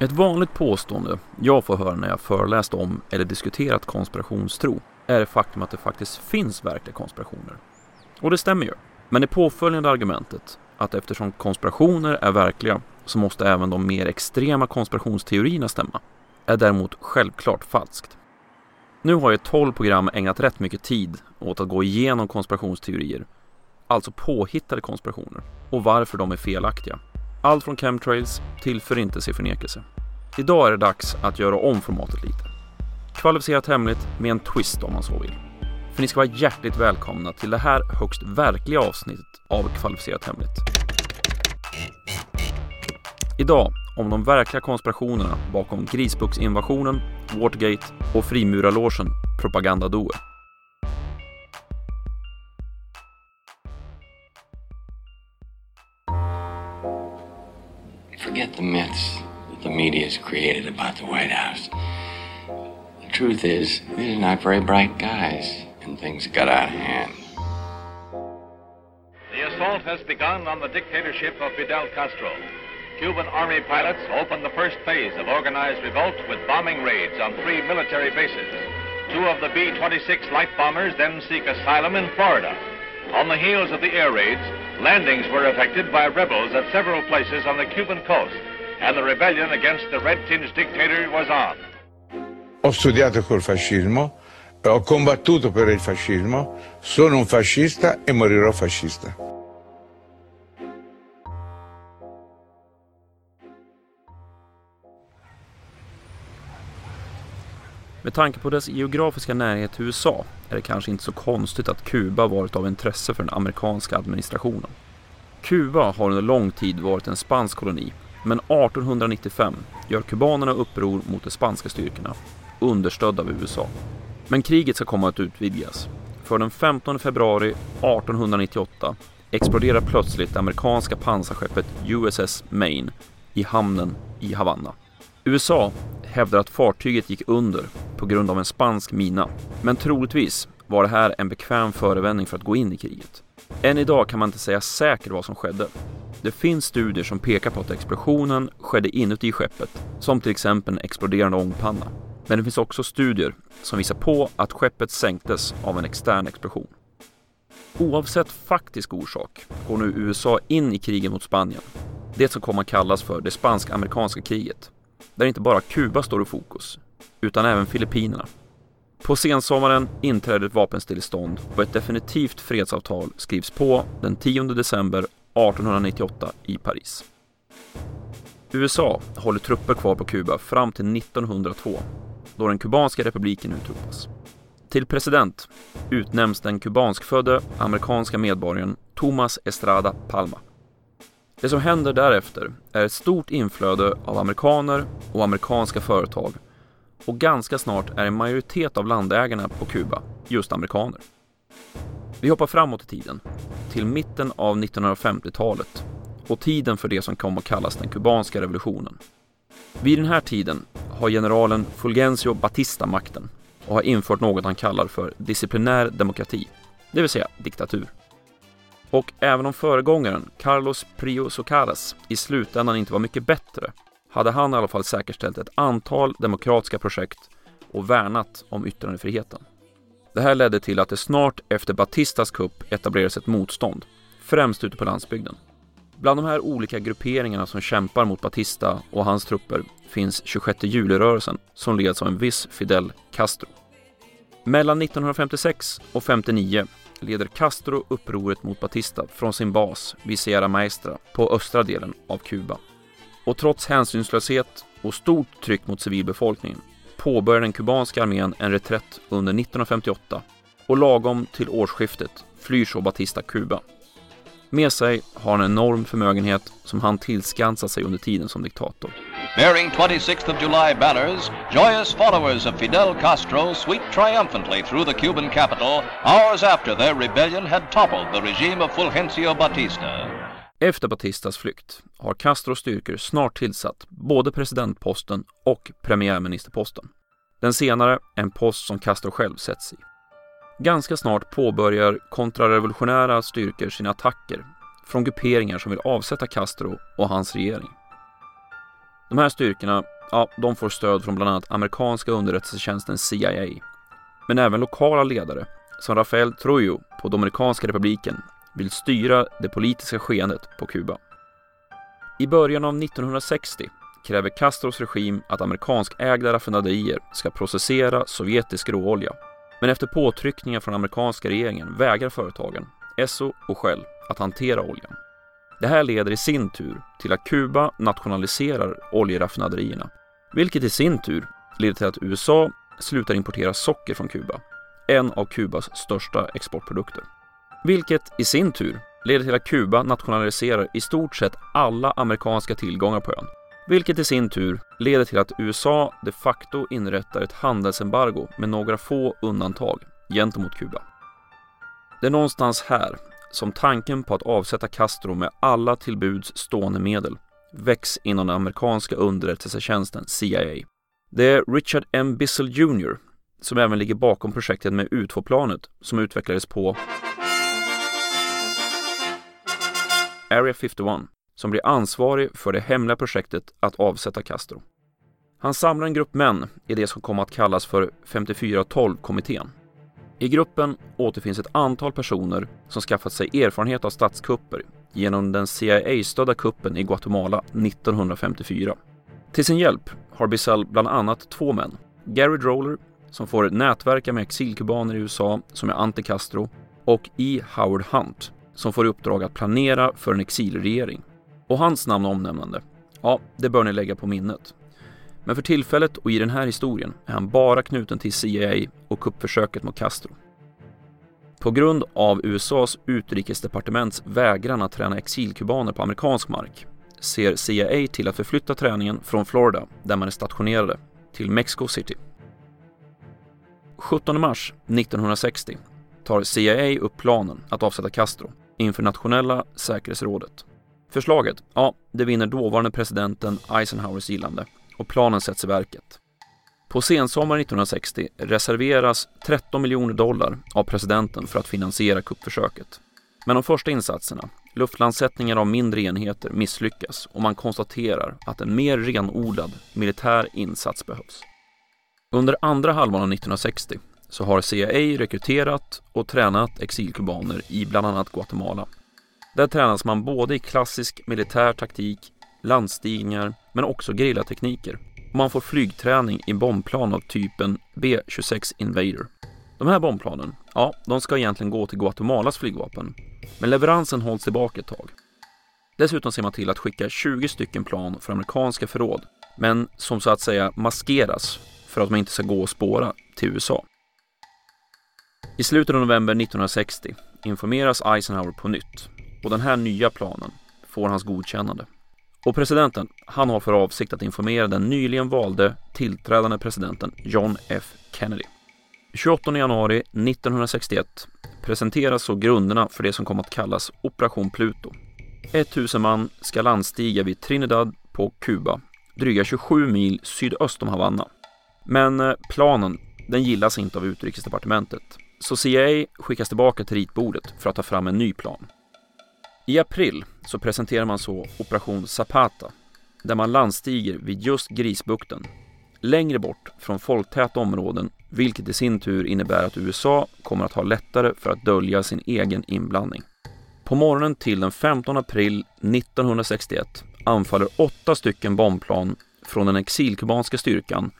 Ett vanligt påstående jag får höra när jag föreläst om eller diskuterat konspirationstro är det faktum att det faktiskt finns verkliga konspirationer. Och det stämmer ju. Men det påföljande argumentet, att eftersom konspirationer är verkliga så måste även de mer extrema konspirationsteorierna stämma, är däremot självklart falskt. Nu har jag i 12 program ägnat rätt mycket tid åt att gå igenom konspirationsteorier, alltså påhittade konspirationer, och varför de är felaktiga. Allt från chemtrails till förintelseförnekelse. Idag är det dags att göra om formatet lite. Kvalificerat hemligt med en twist om man så vill. För ni ska vara hjärtligt välkomna till det här högst verkliga avsnittet av Kvalificerat hemligt. Idag om de verkliga konspirationerna bakom Grisbucksinvasionen, Watergate och frimurarlogen Propagandadoe. Forget the myths the media has created about the White House. The truth is, these are not very bright guys, and things got out of hand. The assault has begun on the dictatorship of Fidel Castro. Cuban Army pilots opened the first phase of organized revolt with bombing raids on three military bases. Two of the B 26 light bombers then seek asylum in Florida. On the heels of the air raids, landings were effected by rebels at several places on the Cuban coast, and the rebellion against the red tinged dictator was on. Ho studiato col fascismo, ho combattuto per il fascismo, sono un fascista e morirò fascista. Med tanke på dess geografiska närhet till USA är det kanske inte så konstigt att Kuba varit av intresse för den amerikanska administrationen. Kuba har under lång tid varit en spansk koloni, men 1895 gör kubanerna uppror mot de spanska styrkorna, understödda av USA. Men kriget ska komma att utvidgas. För den 15 februari 1898 exploderar plötsligt det amerikanska pansarskeppet USS Maine i hamnen i Havanna. USA hävdar att fartyget gick under på grund av en spansk mina, men troligtvis var det här en bekväm förevändning för att gå in i kriget. Än idag kan man inte säga säkert vad som skedde. Det finns studier som pekar på att explosionen skedde inuti skeppet, som till exempel en exploderande ångpanna. Men det finns också studier som visar på att skeppet sänktes av en extern explosion. Oavsett faktisk orsak går nu USA in i kriget mot Spanien. Det som kommer att kallas för det spansk-amerikanska kriget där inte bara Kuba står i fokus, utan även Filippinerna. På sensommaren inträder ett vapenstillestånd och ett definitivt fredsavtal skrivs på den 10 december 1898 i Paris. USA håller trupper kvar på Kuba fram till 1902 då den kubanska republiken utropas. Till president utnämns den kubanskfödde amerikanska medborgaren Thomas Estrada Palma. Det som händer därefter är ett stort inflöde av amerikaner och amerikanska företag och ganska snart är en majoritet av landägarna på Kuba just amerikaner. Vi hoppar framåt i tiden, till mitten av 1950-talet och tiden för det som kom att kallas den kubanska revolutionen. Vid den här tiden har generalen Fulgencio Batista makten och har infört något han kallar för disciplinär demokrati, det vill säga diktatur. Och även om föregångaren, Carlos Prio Socaras, i slutändan inte var mycket bättre, hade han i alla fall säkerställt ett antal demokratiska projekt och värnat om yttrandefriheten. Det här ledde till att det snart efter Batistas kupp etablerades ett motstånd, främst ute på landsbygden. Bland de här olika grupperingarna som kämpar mot Batista och hans trupper finns 26 juli-rörelsen som leds av en viss Fidel Castro. Mellan 1956 och 59 leder Castro upproret mot Batista från sin bas vid Sierra Maestra på östra delen av Kuba. Och trots hänsynslöshet och stort tryck mot civilbefolkningen påbörjade den kubanska armén en reträtt under 1958 och lagom till årsskiftet flyr så Batista Kuba. Med sig har han en enorm förmögenhet som han tillskansat sig under tiden som diktator. Bearing 26th of July banners, joyous followers of Fidel Castro sweep triumphantly through the Cuban capital hours after their rebellion had toppled the regime of Fulgencio Batista. Efter Batistas flykt har Castros styrkor snart tillsatt både presidentposten och premiärministerposten. Den senare en post som Castro själv sätts i. Ganska snart påbörjar kontrarevolutionära styrkor sina attacker från grupperingar som vill avsätta Castro och hans regering. De här styrkorna, ja, de får stöd från bland annat amerikanska underrättelsetjänsten CIA. Men även lokala ledare, som Rafael Trujillo på Dominikanska republiken, vill styra det politiska skeendet på Kuba. I början av 1960 kräver Castros regim att amerikanskägda raffinaderier ska processera sovjetisk råolja. Men efter påtryckningar från amerikanska regeringen vägrar företagen, Esso och Shell, att hantera oljan. Det här leder i sin tur till att Kuba nationaliserar oljeraffinaderierna, vilket i sin tur leder till att USA slutar importera socker från Kuba, en av Kubas största exportprodukter. Vilket i sin tur leder till att Kuba nationaliserar i stort sett alla amerikanska tillgångar på ön, vilket i sin tur leder till att USA de facto inrättar ett handelsembargo med några få undantag gentemot Kuba. Det är någonstans här som tanken på att avsätta Castro med alla tillbuds stående medel väcks inom den amerikanska underrättelsetjänsten CIA. Det är Richard M. Bissell Jr som även ligger bakom projektet med U2-planet som utvecklades på Area 51 som blir ansvarig för det hemliga projektet att avsätta Castro. Han samlar en grupp män i det som kom att kallas för 5412-kommittén. I gruppen återfinns ett antal personer som skaffat sig erfarenhet av statskupper genom den CIA-stödda kuppen i Guatemala 1954. Till sin hjälp har Bissell bland annat två män, Gary Droller som får nätverka med exilkubaner i USA som är anti-Castro och E. Howard Hunt som får i uppdrag att planera för en exilregering. Och hans namn och omnämnande, ja, det bör ni lägga på minnet. Men för tillfället och i den här historien är han bara knuten till CIA och kuppförsöket mot Castro. På grund av USAs utrikesdepartements vägran att träna exilkubaner på amerikansk mark ser CIA till att förflytta träningen från Florida, där man är stationerade, till Mexico City. 17 mars 1960 tar CIA upp planen att avsätta Castro inför nationella säkerhetsrådet. Förslaget, ja, det vinner dåvarande presidenten Eisenhowers gillande och planen sätts i verket. På sensommaren 1960 reserveras 13 miljoner dollar av presidenten för att finansiera kuppförsöket. Men de första insatserna, luftlandsättningar av mindre enheter, misslyckas och man konstaterar att en mer renodlad militär insats behövs. Under andra halvan av 1960 så har CIA rekryterat och tränat exilkubaner i bland annat Guatemala. Där tränas man både i klassisk militär taktik, landstigningar men också gerillatekniker. Man får flygträning i bombplan av typen B-26 Invader. De här bombplanen, ja, de ska egentligen gå till Guatemalas flygvapen, men leveransen hålls tillbaka ett tag. Dessutom ser man till att skicka 20 stycken plan för amerikanska förråd, men som så att säga maskeras för att man inte ska gå och spåra till USA. I slutet av november 1960 informeras Eisenhower på nytt och den här nya planen får hans godkännande. Och presidenten, han har för avsikt att informera den nyligen valde tillträdande presidenten John F Kennedy. 28 januari 1961 presenteras så grunderna för det som kom att kallas Operation Pluto. 1000 man ska landstiga vid Trinidad på Kuba, dryga 27 mil sydöst om Havanna. Men eh, planen, den gillas inte av utrikesdepartementet. Så CIA skickas tillbaka till ritbordet för att ta fram en ny plan. I april så presenterar man så Operation Zapata, där man landstiger vid just Grisbukten, längre bort från folktäta områden, vilket i sin tur innebär att USA kommer att ha lättare för att dölja sin egen inblandning. På morgonen till den 15 april 1961 anfaller åtta stycken bombplan från den exilkubanska styrkan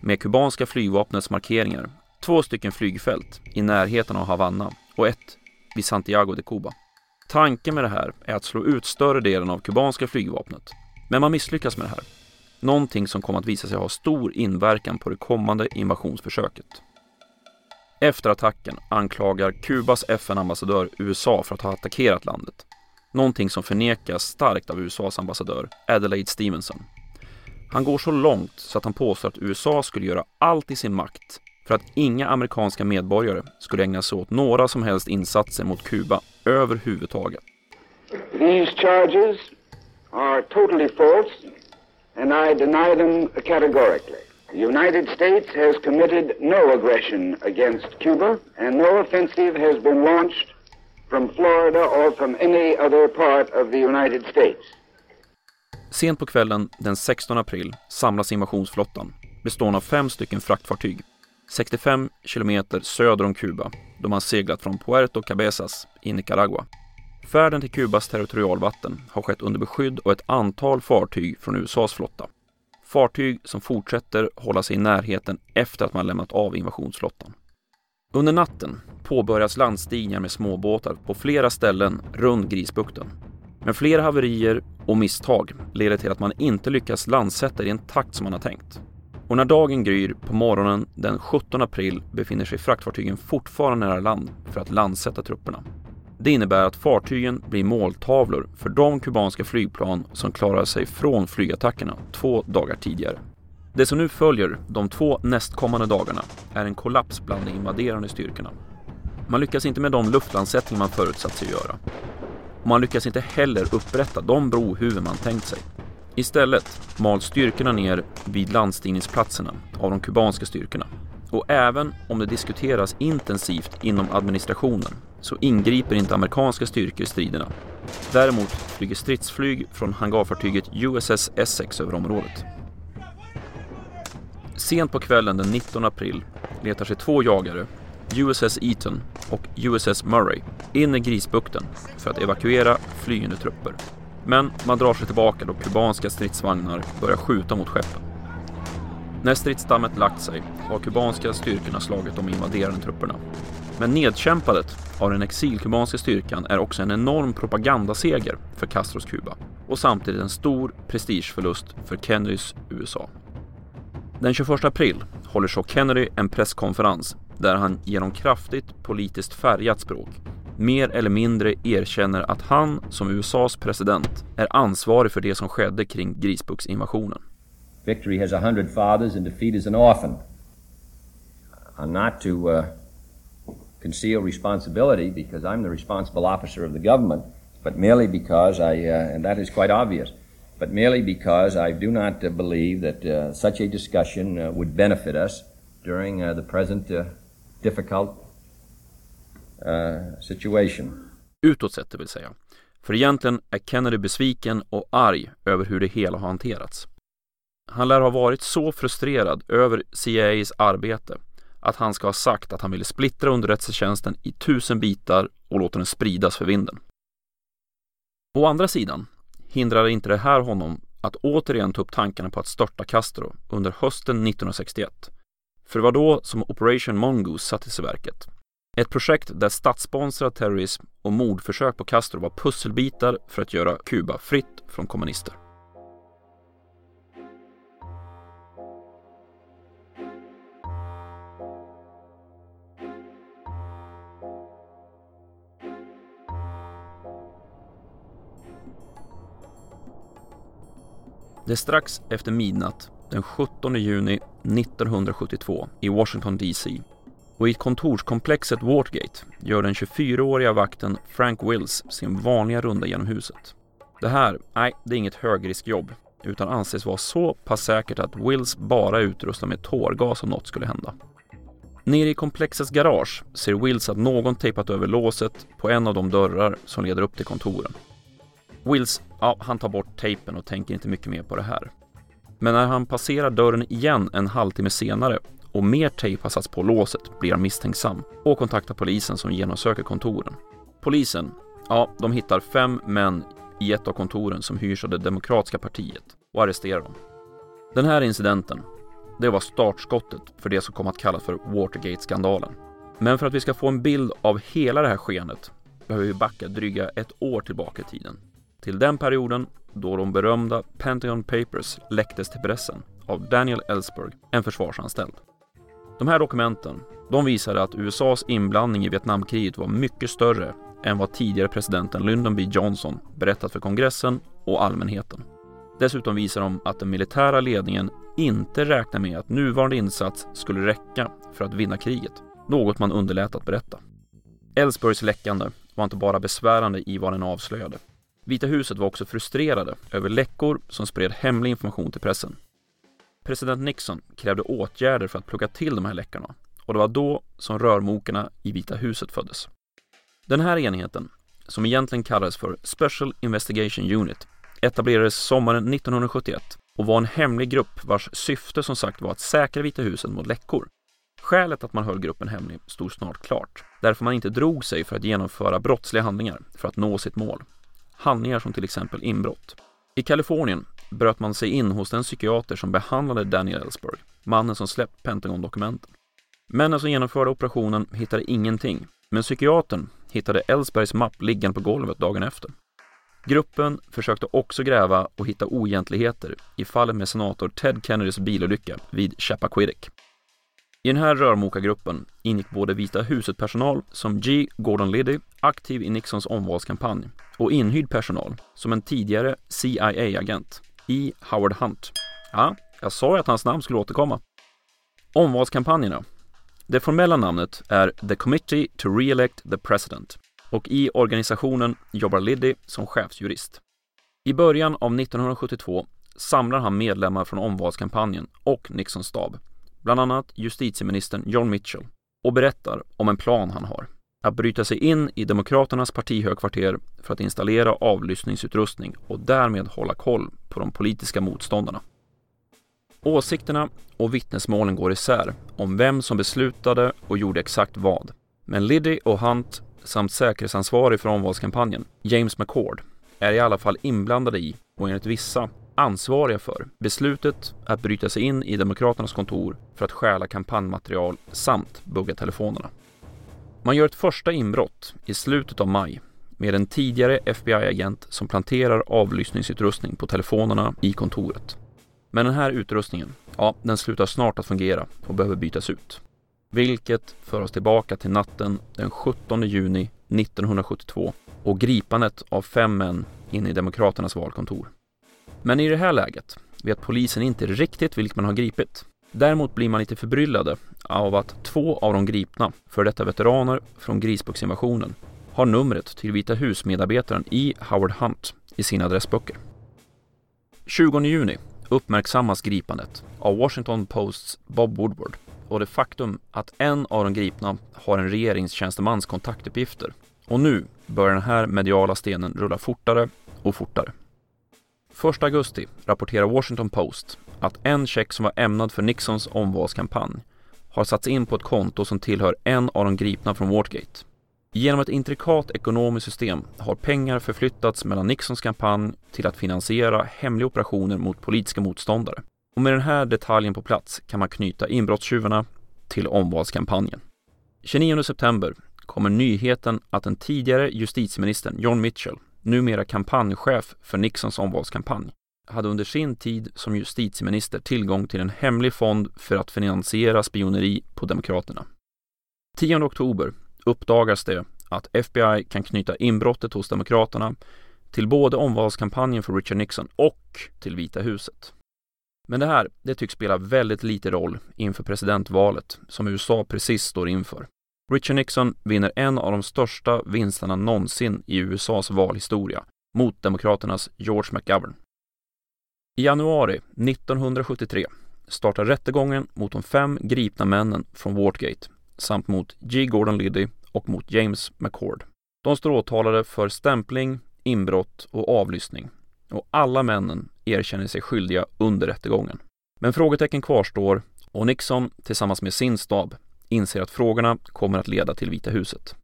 med kubanska flygvapnets markeringar, två stycken flygfält i närheten av Havanna och ett vid Santiago de Cuba. Tanken med det här är att slå ut större delen av kubanska flygvapnet. Men man misslyckas med det här. Någonting som kommer att visa sig ha stor inverkan på det kommande invasionsförsöket. Efter attacken anklagar Kubas FN-ambassadör USA för att ha attackerat landet. Någonting som förnekas starkt av USAs ambassadör Adelaide Stevenson han går så långt så att han påstår att USA skulle göra allt i sin makt för att inga amerikanska medborgare skulle ägna sig åt några som helst insatser mot Kuba överhuvudtaget. These charges are totally false and I deny them categorically. The United States has committed no aggression against Cuba and no offensive has been launched from Florida or from any other part of the United States. Sent på kvällen den 16 april samlas invasionsflottan bestående av fem stycken fraktfartyg 65 kilometer söder om Kuba då man seglat från Puerto Cabezas i Nicaragua. Färden till Kubas territorialvatten har skett under beskydd av ett antal fartyg från USAs flotta. Fartyg som fortsätter hålla sig i närheten efter att man lämnat av invasionsflottan. Under natten påbörjas landstigningar med småbåtar på flera ställen runt Grisbukten. Men flera haverier och misstag leder till att man inte lyckas landsätta i den takt som man har tänkt. Och när dagen gryr på morgonen den 17 april befinner sig fraktfartygen fortfarande nära land för att landsätta trupperna. Det innebär att fartygen blir måltavlor för de kubanska flygplan som klarade sig från flygattackerna två dagar tidigare. Det som nu följer de två nästkommande dagarna är en kollaps bland de invaderande styrkorna. Man lyckas inte med de luftlandsättningar man förutsatt sig göra. Och man lyckas inte heller upprätta de brohuvuden man tänkt sig. Istället mals styrkorna ner vid landstigningsplatserna av de kubanska styrkorna. Och även om det diskuteras intensivt inom administrationen så ingriper inte amerikanska styrkor i striderna. Däremot flyger stridsflyg från hangarfartyget USS Essex över området. Sent på kvällen den 19 april letar sig två jagare, USS Eaton och USS Murray, in i Grisbukten för att evakuera flyende trupper. Men man drar sig tillbaka då kubanska stridsvagnar börjar skjuta mot skeppen. När stridsdammet lagt sig har kubanska styrkorna slagit de invaderande trupperna. Men nedkämpandet av den exilkubanska styrkan är också en enorm propagandaseger för Castros Kuba och samtidigt en stor prestigeförlust för Kennedys USA. Den 21 april håller så Kennedy en presskonferens där han genom kraftigt politiskt färgat språk mer eller mindre erkänner att han som USAs president är ansvarig för det som skedde kring Grisbuksinvasionen. Victory has a hundred fathers and defeat is an orphan. I'm not to uh, conceal responsibility because I'm the responsible officer of the government, but merely because I, uh, and that is quite obvious, but merely because I do not uh, believe that uh, such a discussion uh, would benefit us during uh, the present uh, difficult Eh, situation. Utåt sett, det vill säga. För egentligen är Kennedy besviken och arg över hur det hela har hanterats. Han lär ha varit så frustrerad över CIAs arbete att han ska ha sagt att han ville splittra underrättelsetjänsten i tusen bitar och låta den spridas för vinden. Å andra sidan hindrar inte det här honom att återigen ta upp tankarna på att störta Castro under hösten 1961. För det var då som Operation Mongoose sattes i verket. Ett projekt där statssponsrad terrorism och mordförsök på Castro var pusselbitar för att göra Kuba fritt från kommunister. Det är strax efter midnatt den 17 juni 1972 i Washington DC och i kontorskomplexet Watergate gör den 24-åriga vakten Frank Wills sin vanliga runda genom huset. Det här, nej, det är inget högriskjobb utan anses vara så pass säkert att Wills bara är utrustad med tårgas om något skulle hända. Nere i komplexets garage ser Wills att någon tejpat över låset på en av de dörrar som leder upp till kontoren. Wills, ja, han tar bort tejpen och tänker inte mycket mer på det här. Men när han passerar dörren igen en halvtimme senare och mer tejp har satts på låset blir han misstänksam och kontaktar polisen som genomsöker kontoren. Polisen, ja, de hittar fem män i ett av kontoren som hyrs av det demokratiska partiet och arresterar dem. Den här incidenten, det var startskottet för det som kom att kallas för Watergate-skandalen. Men för att vi ska få en bild av hela det här skenet behöver vi backa dryga ett år tillbaka i tiden till den perioden då de berömda Pentagon Papers läcktes till pressen av Daniel Ellsberg, en försvarsanställd. De här dokumenten, de visade att USAs inblandning i Vietnamkriget var mycket större än vad tidigare presidenten Lyndon B Johnson berättat för kongressen och allmänheten. Dessutom visar de att den militära ledningen inte räknar med att nuvarande insats skulle räcka för att vinna kriget, något man underlät att berätta. Ellsbergs läckande var inte bara besvärande i vad den avslöjade, Vita huset var också frustrerade över läckor som spred hemlig information till pressen. President Nixon krävde åtgärder för att plugga till de här läckorna och det var då som rörmokarna i Vita huset föddes. Den här enheten, som egentligen kallades för Special Investigation Unit, etablerades sommaren 1971 och var en hemlig grupp vars syfte som sagt var att säkra Vita huset mot läckor. Skälet att man höll gruppen hemlig stod snart klart, därför man inte drog sig för att genomföra brottsliga handlingar för att nå sitt mål. Handlingar som till exempel inbrott. I Kalifornien bröt man sig in hos den psykiater som behandlade Daniel Ellsberg, mannen som släppt Pentagon-dokumenten. Männen som genomförde operationen hittade ingenting, men psykiatern hittade Ellsbergs mapp liggande på golvet dagen efter. Gruppen försökte också gräva och hitta oegentligheter i fallet med senator Ted Kennedys bilolycka vid Chappaquiddick. I den här rörmokargruppen ingick både Vita huset-personal som G. Gordon Liddy, aktiv i Nixons omvalskampanj, och inhyrd personal som en tidigare CIA-agent, E. Howard Hunt. Ja, jag sa ju att hans namn skulle återkomma. Omvalskampanjerna. Det formella namnet är The Committee to Re-elect the President och i organisationen jobbar Liddy som chefsjurist. I början av 1972 samlar han medlemmar från omvalskampanjen och Nixons stab, bland annat justitieministern John Mitchell, och berättar om en plan han har. Att bryta sig in i Demokraternas partihögkvarter för att installera avlyssningsutrustning och därmed hålla koll på de politiska motståndarna. Åsikterna och vittnesmålen går isär om vem som beslutade och gjorde exakt vad. Men Liddy och Hunt samt säkerhetsansvarig för omvalskampanjen, James McCord, är i alla fall inblandade i, och enligt vissa, ansvariga för beslutet att bryta sig in i Demokraternas kontor för att stjäla kampanjmaterial samt bugga telefonerna. Man gör ett första inbrott i slutet av maj med en tidigare FBI-agent som planterar avlyssningsutrustning på telefonerna i kontoret. Men den här utrustningen, ja, den slutar snart att fungera och behöver bytas ut. Vilket för oss tillbaka till natten den 17 juni 1972 och gripandet av fem män inne i Demokraternas valkontor. Men i det här läget vet polisen inte riktigt vilka man har gripit. Däremot blir man lite förbryllade av att två av de gripna, för detta veteraner från Grisbuxinvasionen, har numret till Vita husmedarbetaren E. Howard Hunt i sina adressböcker. 20 juni uppmärksammas gripandet av Washington Posts Bob Woodward och det faktum att en av de gripna har en regeringstjänstemans kontaktuppgifter. Och nu börjar den här mediala stenen rulla fortare och fortare. 1 augusti rapporterar Washington Post att en check som var ämnad för Nixons omvalskampanj har satts in på ett konto som tillhör en av de gripna från Watergate. Genom ett intrikat ekonomiskt system har pengar förflyttats mellan Nixons kampanj till att finansiera hemliga operationer mot politiska motståndare. Och med den här detaljen på plats kan man knyta inbrottstjuvarna till omvalskampanjen. 29 september kommer nyheten att den tidigare justitieministern John Mitchell, numera kampanjchef för Nixons omvalskampanj, hade under sin tid som justitieminister tillgång till en hemlig fond för att finansiera spioneri på Demokraterna. 10 oktober uppdagas det att FBI kan knyta inbrottet hos Demokraterna till både omvalskampanjen för Richard Nixon och till Vita huset. Men det här, det tycks spela väldigt lite roll inför presidentvalet som USA precis står inför. Richard Nixon vinner en av de största vinsterna någonsin i USAs valhistoria mot Demokraternas George McGovern. I januari 1973 startar rättegången mot de fem gripna männen från Watergate samt mot G. Gordon Liddy och mot James McCord. De står åtalade för stämpling, inbrott och avlyssning och alla männen erkänner sig skyldiga under rättegången. Men frågetecken kvarstår och Nixon tillsammans med sin stab inser att frågorna kommer att leda till Vita huset.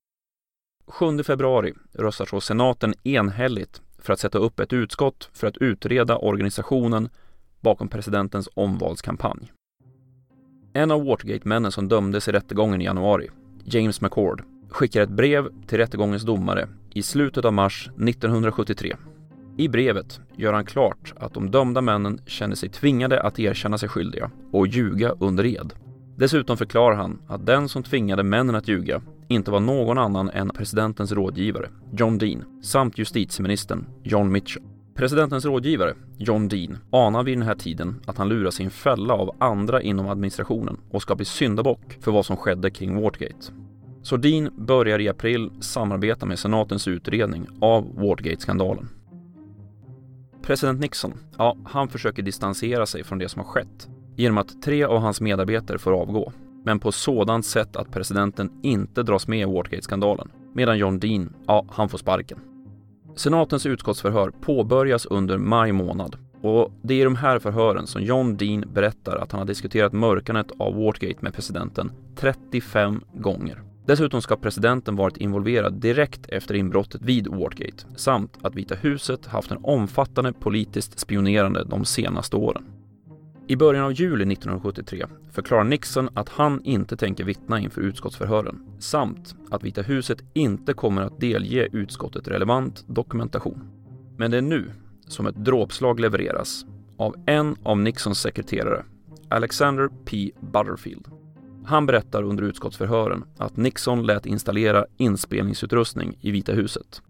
7 februari röstar så senaten enhälligt för att sätta upp ett utskott för att utreda organisationen bakom presidentens omvalskampanj. En av Watergate-männen som dömdes i rättegången i januari, James McCord, skickar ett brev till rättegångens domare i slutet av mars 1973. I brevet gör han klart att de dömda männen känner sig tvingade att erkänna sig skyldiga och ljuga under ed. Dessutom förklarar han att den som tvingade männen att ljuga inte var någon annan än presidentens rådgivare, John Dean, samt justitieministern John Mitchell. Presidentens rådgivare, John Dean, anar vid den här tiden att han luras i en fälla av andra inom administrationen och ska bli syndabock för vad som skedde kring Watergate. Så Dean börjar i april samarbeta med senatens utredning av Watergate-skandalen. President Nixon, ja, han försöker distansera sig från det som har skett genom att tre av hans medarbetare får avgå, men på sådant sätt att presidenten inte dras med i Watergate-skandalen, medan John Dean, ja, han får sparken. Senatens utskottsförhör påbörjas under maj månad och det är i de här förhören som John Dean berättar att han har diskuterat mörkandet av Watergate med presidenten 35 gånger. Dessutom ska presidenten varit involverad direkt efter inbrottet vid Watergate samt att Vita huset haft en omfattande politiskt spionerande de senaste åren. I början av juli 1973 förklarar Nixon att han inte tänker vittna inför utskottsförhören samt att Vita huset inte kommer att delge utskottet relevant dokumentation. Men det är nu som ett dråpslag levereras av en av Nixons sekreterare, Alexander P. Butterfield. Han berättar under utskottsförhören att Nixon lät installera inspelningsutrustning i Vita huset.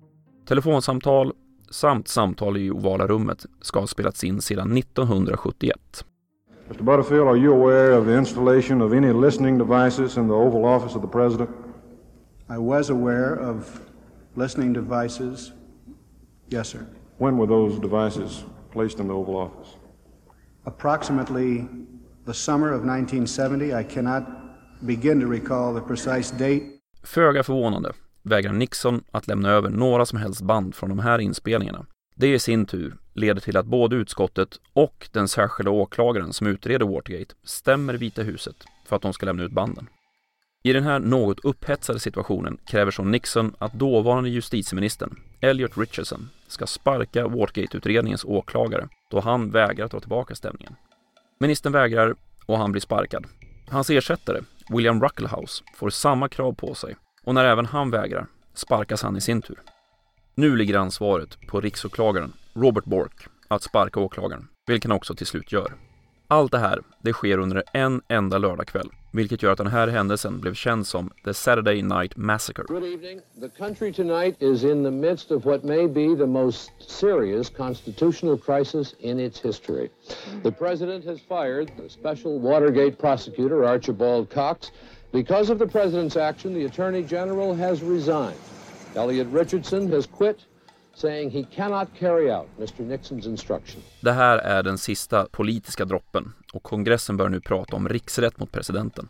Telefonsamtal samt samtal i ovala rummet ska ha spelats in sedan 1971. Mr. Butterfield, are you aware of the installation of any listening devices in the Oval Office of the President? I was aware of listening devices. Yes, sir. When were those devices placed in the Oval Office? Approximately the summer of 1970. I cannot begin to recall the precise date. Föga förvånande vägrar Nixon att lämna över några som helst band från de här inspelningarna. Det i sin tur leder till att både utskottet och den särskilda åklagaren som utreder Watergate stämmer Vita huset för att de ska lämna ut banden. I den här något upphetsade situationen kräver så Nixon att dåvarande justitieministern, Elliot Richardson, ska sparka Watergate-utredningens åklagare då han vägrar ta tillbaka stämningen. Ministern vägrar och han blir sparkad. Hans ersättare, William Ruckelhaus, får samma krav på sig och när även han vägrar sparkas han i sin tur. Nu ligger ansvaret på riksåklagaren Robert Bork att sparka åklagaren, vilket han också till slut gör. Allt det här, det sker under en enda lördagkväll, vilket gör att den här händelsen blev känd som The Saturday Night Massacre. Good evening. The country tonight is in the midst of what may be the most serious constitutional crisis in its history. The president has fired the special Watergate prosecutor, Archibald Cox. Because of the president's action, the attorney general has resigned. Elliot Richardson has quit saying he cannot carry out Mr Nixons instruction. Det här är den sista politiska droppen och kongressen bör nu prata om riksrätt mot presidenten.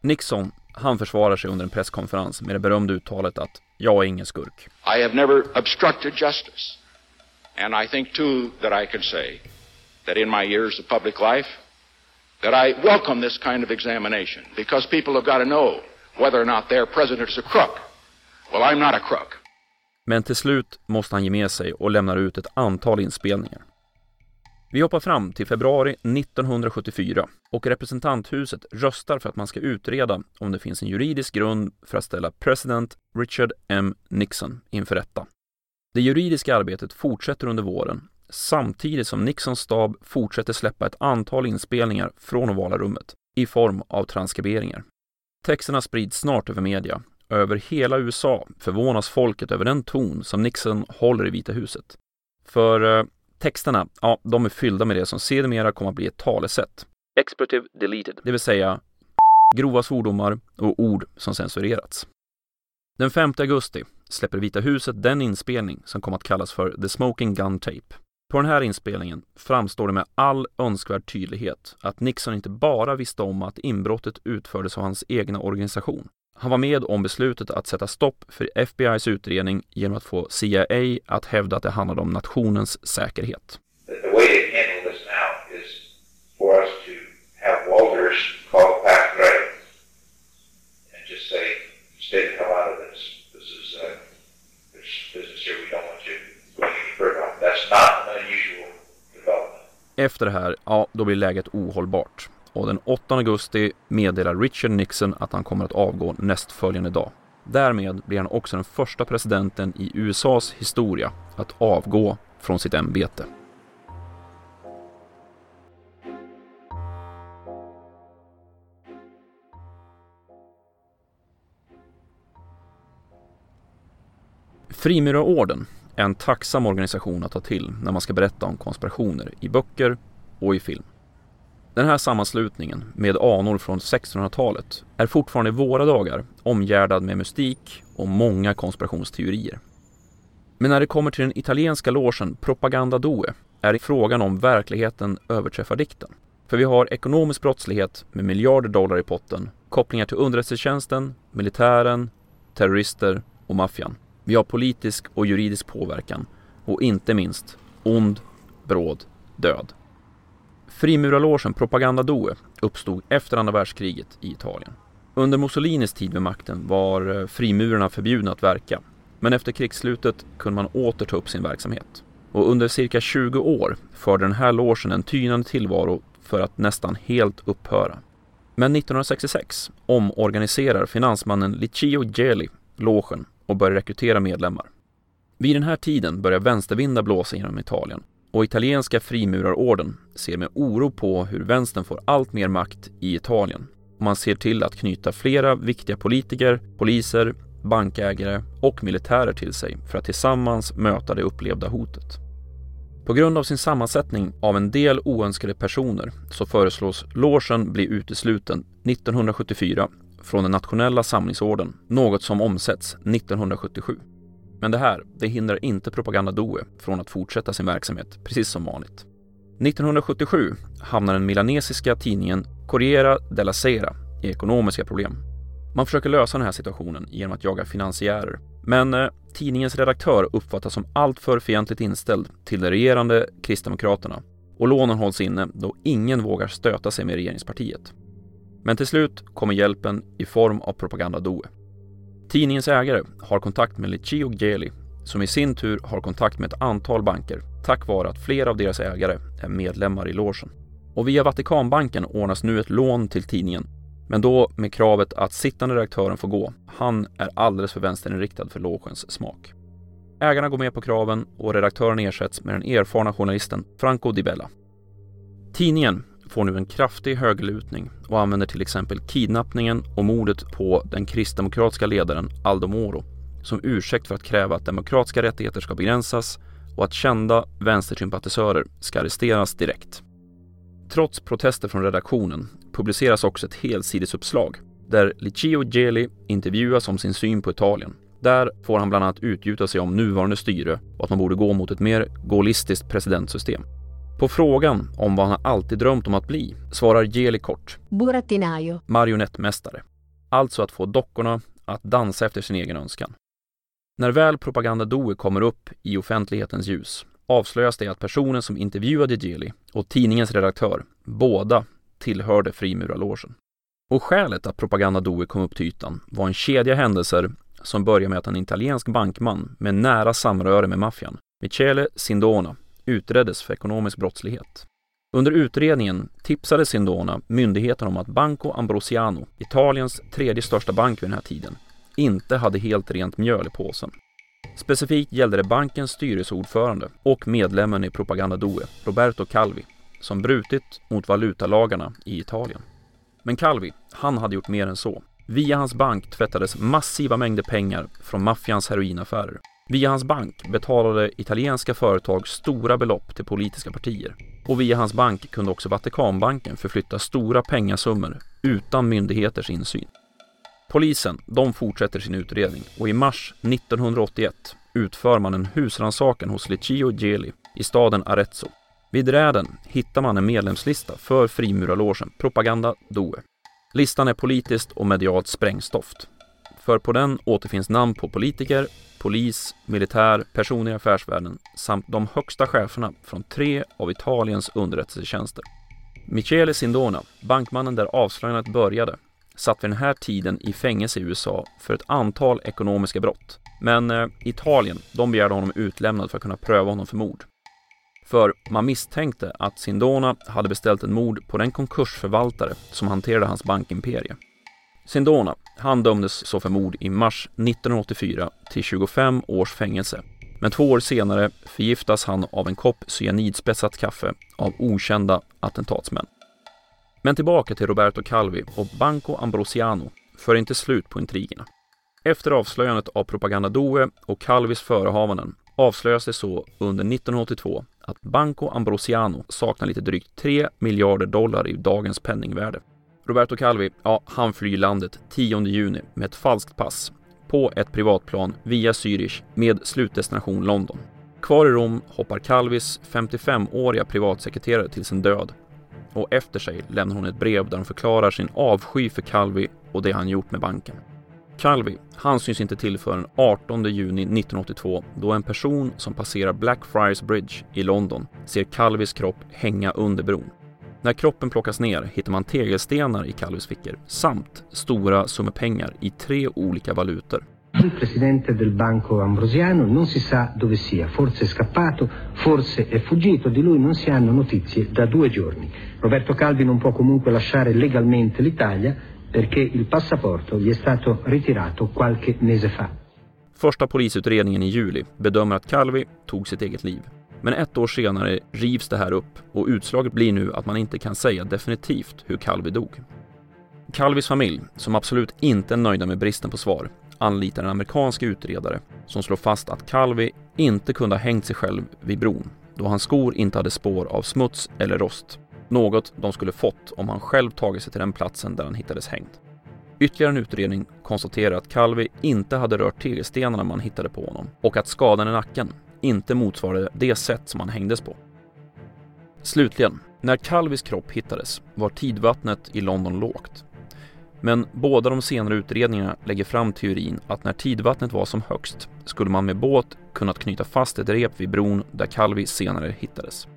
Nixon, han försvarar sig under en presskonferens med det berömda uttalet att jag är ingen skurk. I have never obstructed justice. And I think too that I can say that in my years of public life that I welcome this kind of examination because people have got to know whether or not their president is a crook. Well, I'm not a crook. Men till slut måste han ge med sig och lämnar ut ett antal inspelningar. Vi hoppar fram till februari 1974 och representanthuset röstar för att man ska utreda om det finns en juridisk grund för att ställa president Richard M. Nixon inför rätta. Det juridiska arbetet fortsätter under våren samtidigt som Nixons stab fortsätter släppa ett antal inspelningar från ovala rummet i form av transkriberingar. Texterna sprids snart över media över hela USA förvånas folket över den ton som Nixon håller i Vita huset. För eh, texterna, ja, de är fyllda med det som sedermera kommer att bli ett talesätt. Expletive deleted, det vill säga grova svordomar och ord som censurerats. Den 5 augusti släpper Vita huset den inspelning som kom att kallas för The Smoking Gun Tape. På den här inspelningen framstår det med all önskvärd tydlighet att Nixon inte bara visste om att inbrottet utfördes av hans egna organisation, han var med om beslutet att sätta stopp för FBI's utredning genom att få CIA att hävda att det handlade om nationens säkerhet. Uh. Efter det här, ja, då blir läget ohållbart och den 8 augusti meddelar Richard Nixon att han kommer att avgå nästföljande dag. Därmed blir han också den första presidenten i USAs historia att avgå från sitt ämbete. Frimurarorden är en tacksam organisation att ta till när man ska berätta om konspirationer i böcker och i film. Den här sammanslutningen med anor från 1600-talet är fortfarande i våra dagar omgärdad med mystik och många konspirationsteorier. Men när det kommer till den italienska logen Propaganda Due är det frågan om verkligheten överträffar dikten. För vi har ekonomisk brottslighet med miljarder dollar i potten, kopplingar till underrättelsetjänsten, militären, terrorister och maffian. Vi har politisk och juridisk påverkan och inte minst ond, bråd död. Frimurarlogen Propaganda Due uppstod efter andra världskriget i Italien. Under Mussolinis tid vid makten var eh, frimurarna förbjudna att verka, men efter krigsslutet kunde man åter ta upp sin verksamhet. Och under cirka 20 år förde den här logen en tynande tillvaro för att nästan helt upphöra. Men 1966 omorganiserar finansmannen Licio Geli logen och börjar rekrytera medlemmar. Vid den här tiden börjar vänstervindar blåsa genom Italien och italienska frimurarorden ser med oro på hur vänstern får allt mer makt i Italien. Och man ser till att knyta flera viktiga politiker, poliser, bankägare och militärer till sig för att tillsammans möta det upplevda hotet. På grund av sin sammansättning av en del oönskade personer så föreslås logen bli utesluten 1974 från den nationella samlingsorden, något som omsätts 1977. Men det här, det hindrar inte Propaganda Due från att fortsätta sin verksamhet precis som vanligt. 1977 hamnar den milanesiska tidningen Corriera della Sera i ekonomiska problem. Man försöker lösa den här situationen genom att jaga finansiärer. Men eh, tidningens redaktör uppfattas som alltför fientligt inställd till de regerande Kristdemokraterna och lånen hålls inne då ingen vågar stöta sig med regeringspartiet. Men till slut kommer hjälpen i form av Propaganda Due. Tidningens ägare har kontakt med Licio Geli som i sin tur har kontakt med ett antal banker tack vare att flera av deras ägare är medlemmar i logen. Och via Vatikanbanken ordnas nu ett lån till tidningen men då med kravet att sittande redaktören får gå. Han är alldeles för vänsterinriktad för logens smak. Ägarna går med på kraven och redaktören ersätts med den erfarna journalisten Franco Di Bella. Tidningen får nu en kraftig högerlutning och använder till exempel kidnappningen och mordet på den kristdemokratiska ledaren Aldo Moro som ursäkt för att kräva att demokratiska rättigheter ska begränsas och att kända vänstersympatisörer ska arresteras direkt. Trots protester från redaktionen publiceras också ett helsidesuppslag där Licio Geli intervjuas om sin syn på Italien. Där får han bland annat utgjuta sig om nuvarande styre och att man borde gå mot ett mer gaullistiskt presidentsystem. På frågan om vad han alltid drömt om att bli svarar Geli kort. Burattinaio. Marionettmästare. Alltså att få dockorna att dansa efter sin egen önskan. När väl Propaganda Due kommer upp i offentlighetens ljus avslöjas det att personen som intervjuade Geli och tidningens redaktör båda tillhörde frimurarlogen. Och skälet att Propaganda Due kom upp till ytan var en kedja händelser som började med att en italiensk bankman med nära samröre med maffian, Michele Sindona, utreddes för ekonomisk brottslighet. Under utredningen tipsade Sindona myndigheten om att Banco Ambrosiano, Italiens tredje största bank vid den här tiden, inte hade helt rent mjöl i påsen. Specifikt gällde det bankens styrelseordförande och medlemmen i Propaganda Due, Roberto Calvi, som brutit mot valutalagarna i Italien. Men Calvi, han hade gjort mer än så. Via hans bank tvättades massiva mängder pengar från maffians heroinaffärer. Via hans bank betalade italienska företag stora belopp till politiska partier. Och via hans bank kunde också Vatikanbanken förflytta stora pengasummor utan myndigheters insyn. Polisen, de fortsätter sin utredning och i mars 1981 utför man en husrannsakan hos Licio Geli i staden Arezzo. Vid räden hittar man en medlemslista för frimurarlogen Propaganda Due. Listan är politiskt och medialt sprängstoft. För på den återfinns namn på politiker, polis, militär, personer i affärsvärlden samt de högsta cheferna från tre av Italiens underrättelsetjänster. Michele Sindona, bankmannen där avslöjandet började, satt vid den här tiden i fängelse i USA för ett antal ekonomiska brott. Men eh, Italien, de begärde honom utlämnad för att kunna pröva honom för mord. För man misstänkte att Sindona hade beställt en mord på den konkursförvaltare som hanterade hans bankimperie. Sindona, han dömdes så för mord i mars 1984 till 25 års fängelse. Men två år senare förgiftas han av en kopp cyanidspetsat kaffe av okända attentatsmän. Men tillbaka till Roberto Calvi och Banco Ambrosiano för inte slut på intrigerna. Efter avslöjandet av Propaganda Due och Calvis förehavanden avslöjas det så under 1982 att Banco Ambrosiano saknar lite drygt 3 miljarder dollar i dagens penningvärde. Roberto Calvi, ja, han flyr landet 10 juni med ett falskt pass på ett privatplan via Zürich med slutdestination London. Kvar i Rom hoppar Calvis 55-åriga privatsekreterare till sin död och efter sig lämnar hon ett brev där hon förklarar sin avsky för Calvi och det han gjort med banken. Calvi, han syns inte till förrän 18 juni 1982 då en person som passerar Blackfriars Bridge i London ser Calvis kropp hänga under bron. När kroppen plockas ner hittar man tegelstenar i Calvis fickor samt stora summor pengar i tre olika valutor. Il presidente del Banco Ambrosiano non si sa dove sia, forse è scappato, forse è fuggito, di lui non si hanno notizie da due giorni. Roberto Calvi non può comunque lasciare legalmente l'Italia perché il passaporto gli è stato ritirato qualche mese fa. Första polisutredningen i juli bedömer att Calvi tog sitt eget liv. Men ett år senare rivs det här upp och utslaget blir nu att man inte kan säga definitivt hur Calvi dog. Calvis familj, som absolut inte är nöjda med bristen på svar, anlitar en amerikansk utredare som slår fast att Calvi inte kunde ha hängt sig själv vid bron då hans skor inte hade spår av smuts eller rost. Något de skulle fått om han själv tagit sig till den platsen där han hittades hängd. Ytterligare en utredning konstaterar att Calvi inte hade rört tegelstenarna man hittade på honom och att skadan i nacken inte motsvarade det sätt som han hängdes på. Slutligen, när Calvis kropp hittades var tidvattnet i London lågt. Men båda de senare utredningarna lägger fram teorin att när tidvattnet var som högst skulle man med båt kunnat knyta fast ett rep vid bron där Calvi senare hittades.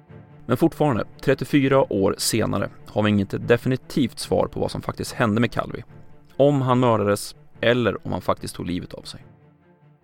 Men fortfarande, 34 år senare, har vi inget definitivt svar på vad som faktiskt hände med Calvi. Om han mördades eller om han faktiskt tog livet av sig.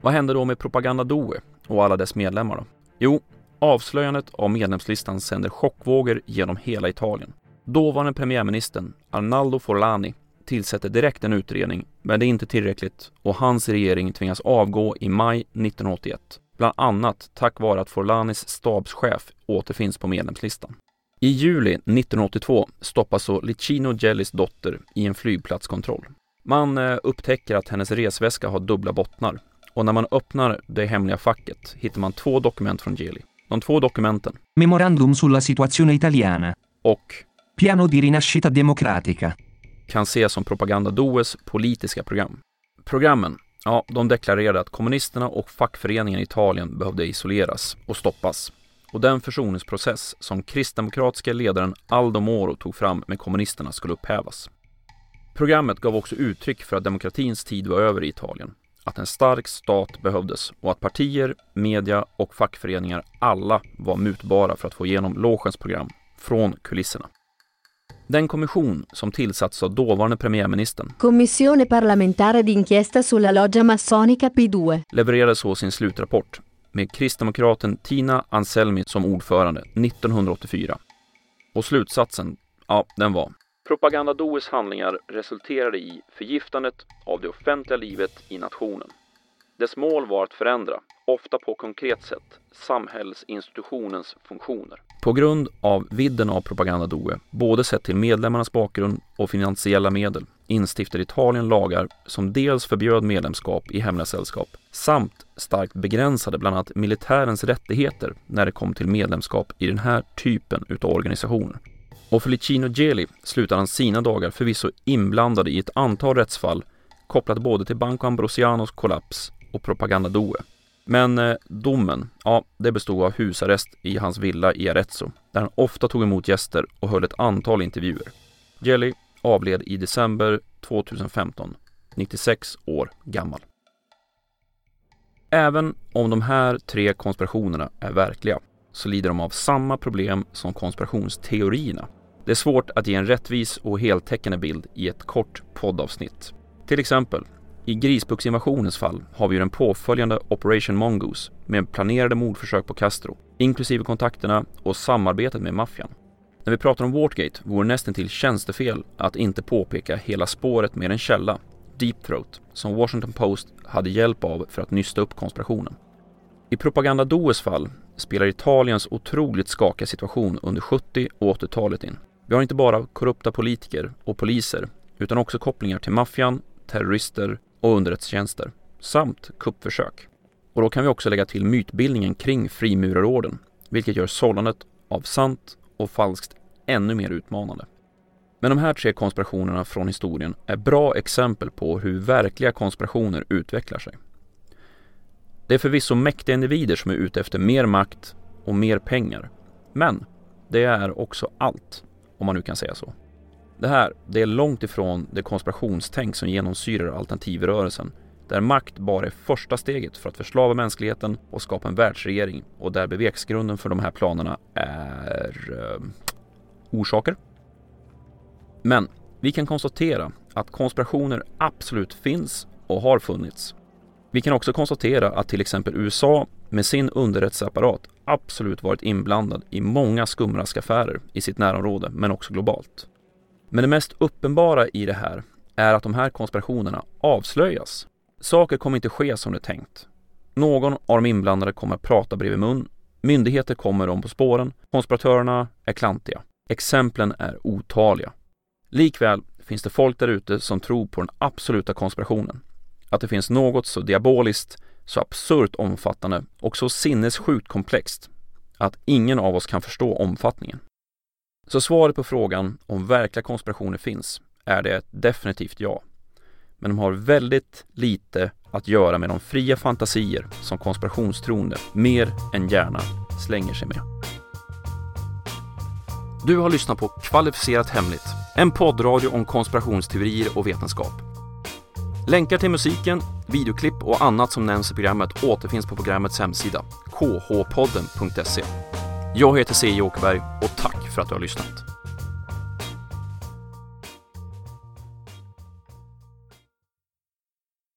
Vad hände då med Propaganda Doe och alla dess medlemmar då? Jo, avslöjandet av medlemslistan sänder chockvågor genom hela Italien. Dåvarande premiärministern Arnaldo Forlani tillsätter direkt en utredning, men det är inte tillräckligt och hans regering tvingas avgå i maj 1981. Bland annat tack vare att Forlanis stabschef återfinns på medlemslistan. I juli 1982 stoppas så Licino Gellis dotter i en flygplatskontroll. Man eh, upptäcker att hennes resväska har dubbla bottnar och när man öppnar det hemliga facket hittar man två dokument från Gelli. De två dokumenten Memorandum sulla situazione italiana och Piano di rinascita democratica kan ses som Propaganda Does politiska program. Programmen, ja, de deklarerade att kommunisterna och fackföreningen i Italien behövde isoleras och stoppas. Och den försoningsprocess som kristdemokratiska ledaren Aldo Moro tog fram med kommunisterna skulle upphävas. Programmet gav också uttryck för att demokratins tid var över i Italien, att en stark stat behövdes och att partier, media och fackföreningar alla var mutbara för att få igenom logens program från kulisserna. Den kommission som tillsatts av dåvarande premiärministern Commissione parlamentare d'inchiesta sulla loggia massonica P2 levererade så sin slutrapport med kristdemokraten Tina Anselmi som ordförande 1984. Och slutsatsen, ja, den var Propaganda Does handlingar resulterade i förgiftandet av det offentliga livet i nationen. Dess mål var att förändra, ofta på konkret sätt, samhällsinstitutionens funktioner. På grund av vidden av Propaganda Doe, både sett till medlemmarnas bakgrund och finansiella medel, instiftade Italien lagar som dels förbjöd medlemskap i hemliga sällskap samt starkt begränsade bland annat militärens rättigheter när det kom till medlemskap i den här typen utav organisationer. Och Felicino Geli slutade han sina dagar förvisso inblandade i ett antal rättsfall kopplat både till Banco Ambrosianos kollaps och Propaganda due. Men eh, domen, ja, det bestod av husarrest i hans villa i Arezzo, där han ofta tog emot gäster och höll ett antal intervjuer. Gelli avled i december 2015, 96 år gammal. Även om de här tre konspirationerna är verkliga så lider de av samma problem som konspirationsteorierna. Det är svårt att ge en rättvis och heltäckande bild i ett kort poddavsnitt. Till exempel i grisbuxinvasionens fall har vi ju den påföljande Operation Mongoose med planerade mordförsök på Castro, inklusive kontakterna och samarbetet med maffian. När vi pratar om Watergate vore nästan till tjänstefel att inte påpeka hela spåret med en källa, Deep Throat, som Washington Post hade hjälp av för att nysta upp konspirationen. I Propaganda Does fall spelar Italiens otroligt skakiga situation under 70 och 80-talet in. Vi har inte bara korrupta politiker och poliser utan också kopplingar till maffian, terrorister och underrättelsetjänster samt kuppförsök. Och då kan vi också lägga till mytbildningen kring frimurarorden, vilket gör sållandet av sant och falskt ännu mer utmanande. Men de här tre konspirationerna från historien är bra exempel på hur verkliga konspirationer utvecklar sig. Det är förvisso mäktiga individer som är ute efter mer makt och mer pengar. Men det är också allt, om man nu kan säga så. Det här, det är långt ifrån det konspirationstänk som genomsyrar alternativrörelsen där makt bara är första steget för att förslava mänskligheten och skapa en världsregering och där beveksgrunden för de här planerna är eh, orsaker. Men vi kan konstatera att konspirationer absolut finns och har funnits. Vi kan också konstatera att till exempel USA med sin underrättelseapparat absolut varit inblandad i många skumraskaffärer i sitt närområde men också globalt. Men det mest uppenbara i det här är att de här konspirationerna avslöjas. Saker kommer inte ske som det är tänkt. Någon av de inblandade kommer att prata bredvid mun. Myndigheter kommer dem på spåren. Konspiratörerna är klantiga. Exemplen är otaliga. Likväl finns det folk där ute som tror på den absoluta konspirationen. Att det finns något så diaboliskt, så absurt omfattande och så sinnessjukt komplext att ingen av oss kan förstå omfattningen. Så svaret på frågan om verkliga konspirationer finns är det ett definitivt ja. Men de har väldigt lite att göra med de fria fantasier som konspirationstroende mer än gärna slänger sig med. Du har lyssnat på Kvalificerat Hemligt, en poddradio om konspirationsteorier och vetenskap. Länkar till musiken, videoklipp och annat som nämns i programmet återfinns på programmets hemsida, khpodden.se. Jag heter C. Åkerberg och tack för att du har lyssnat.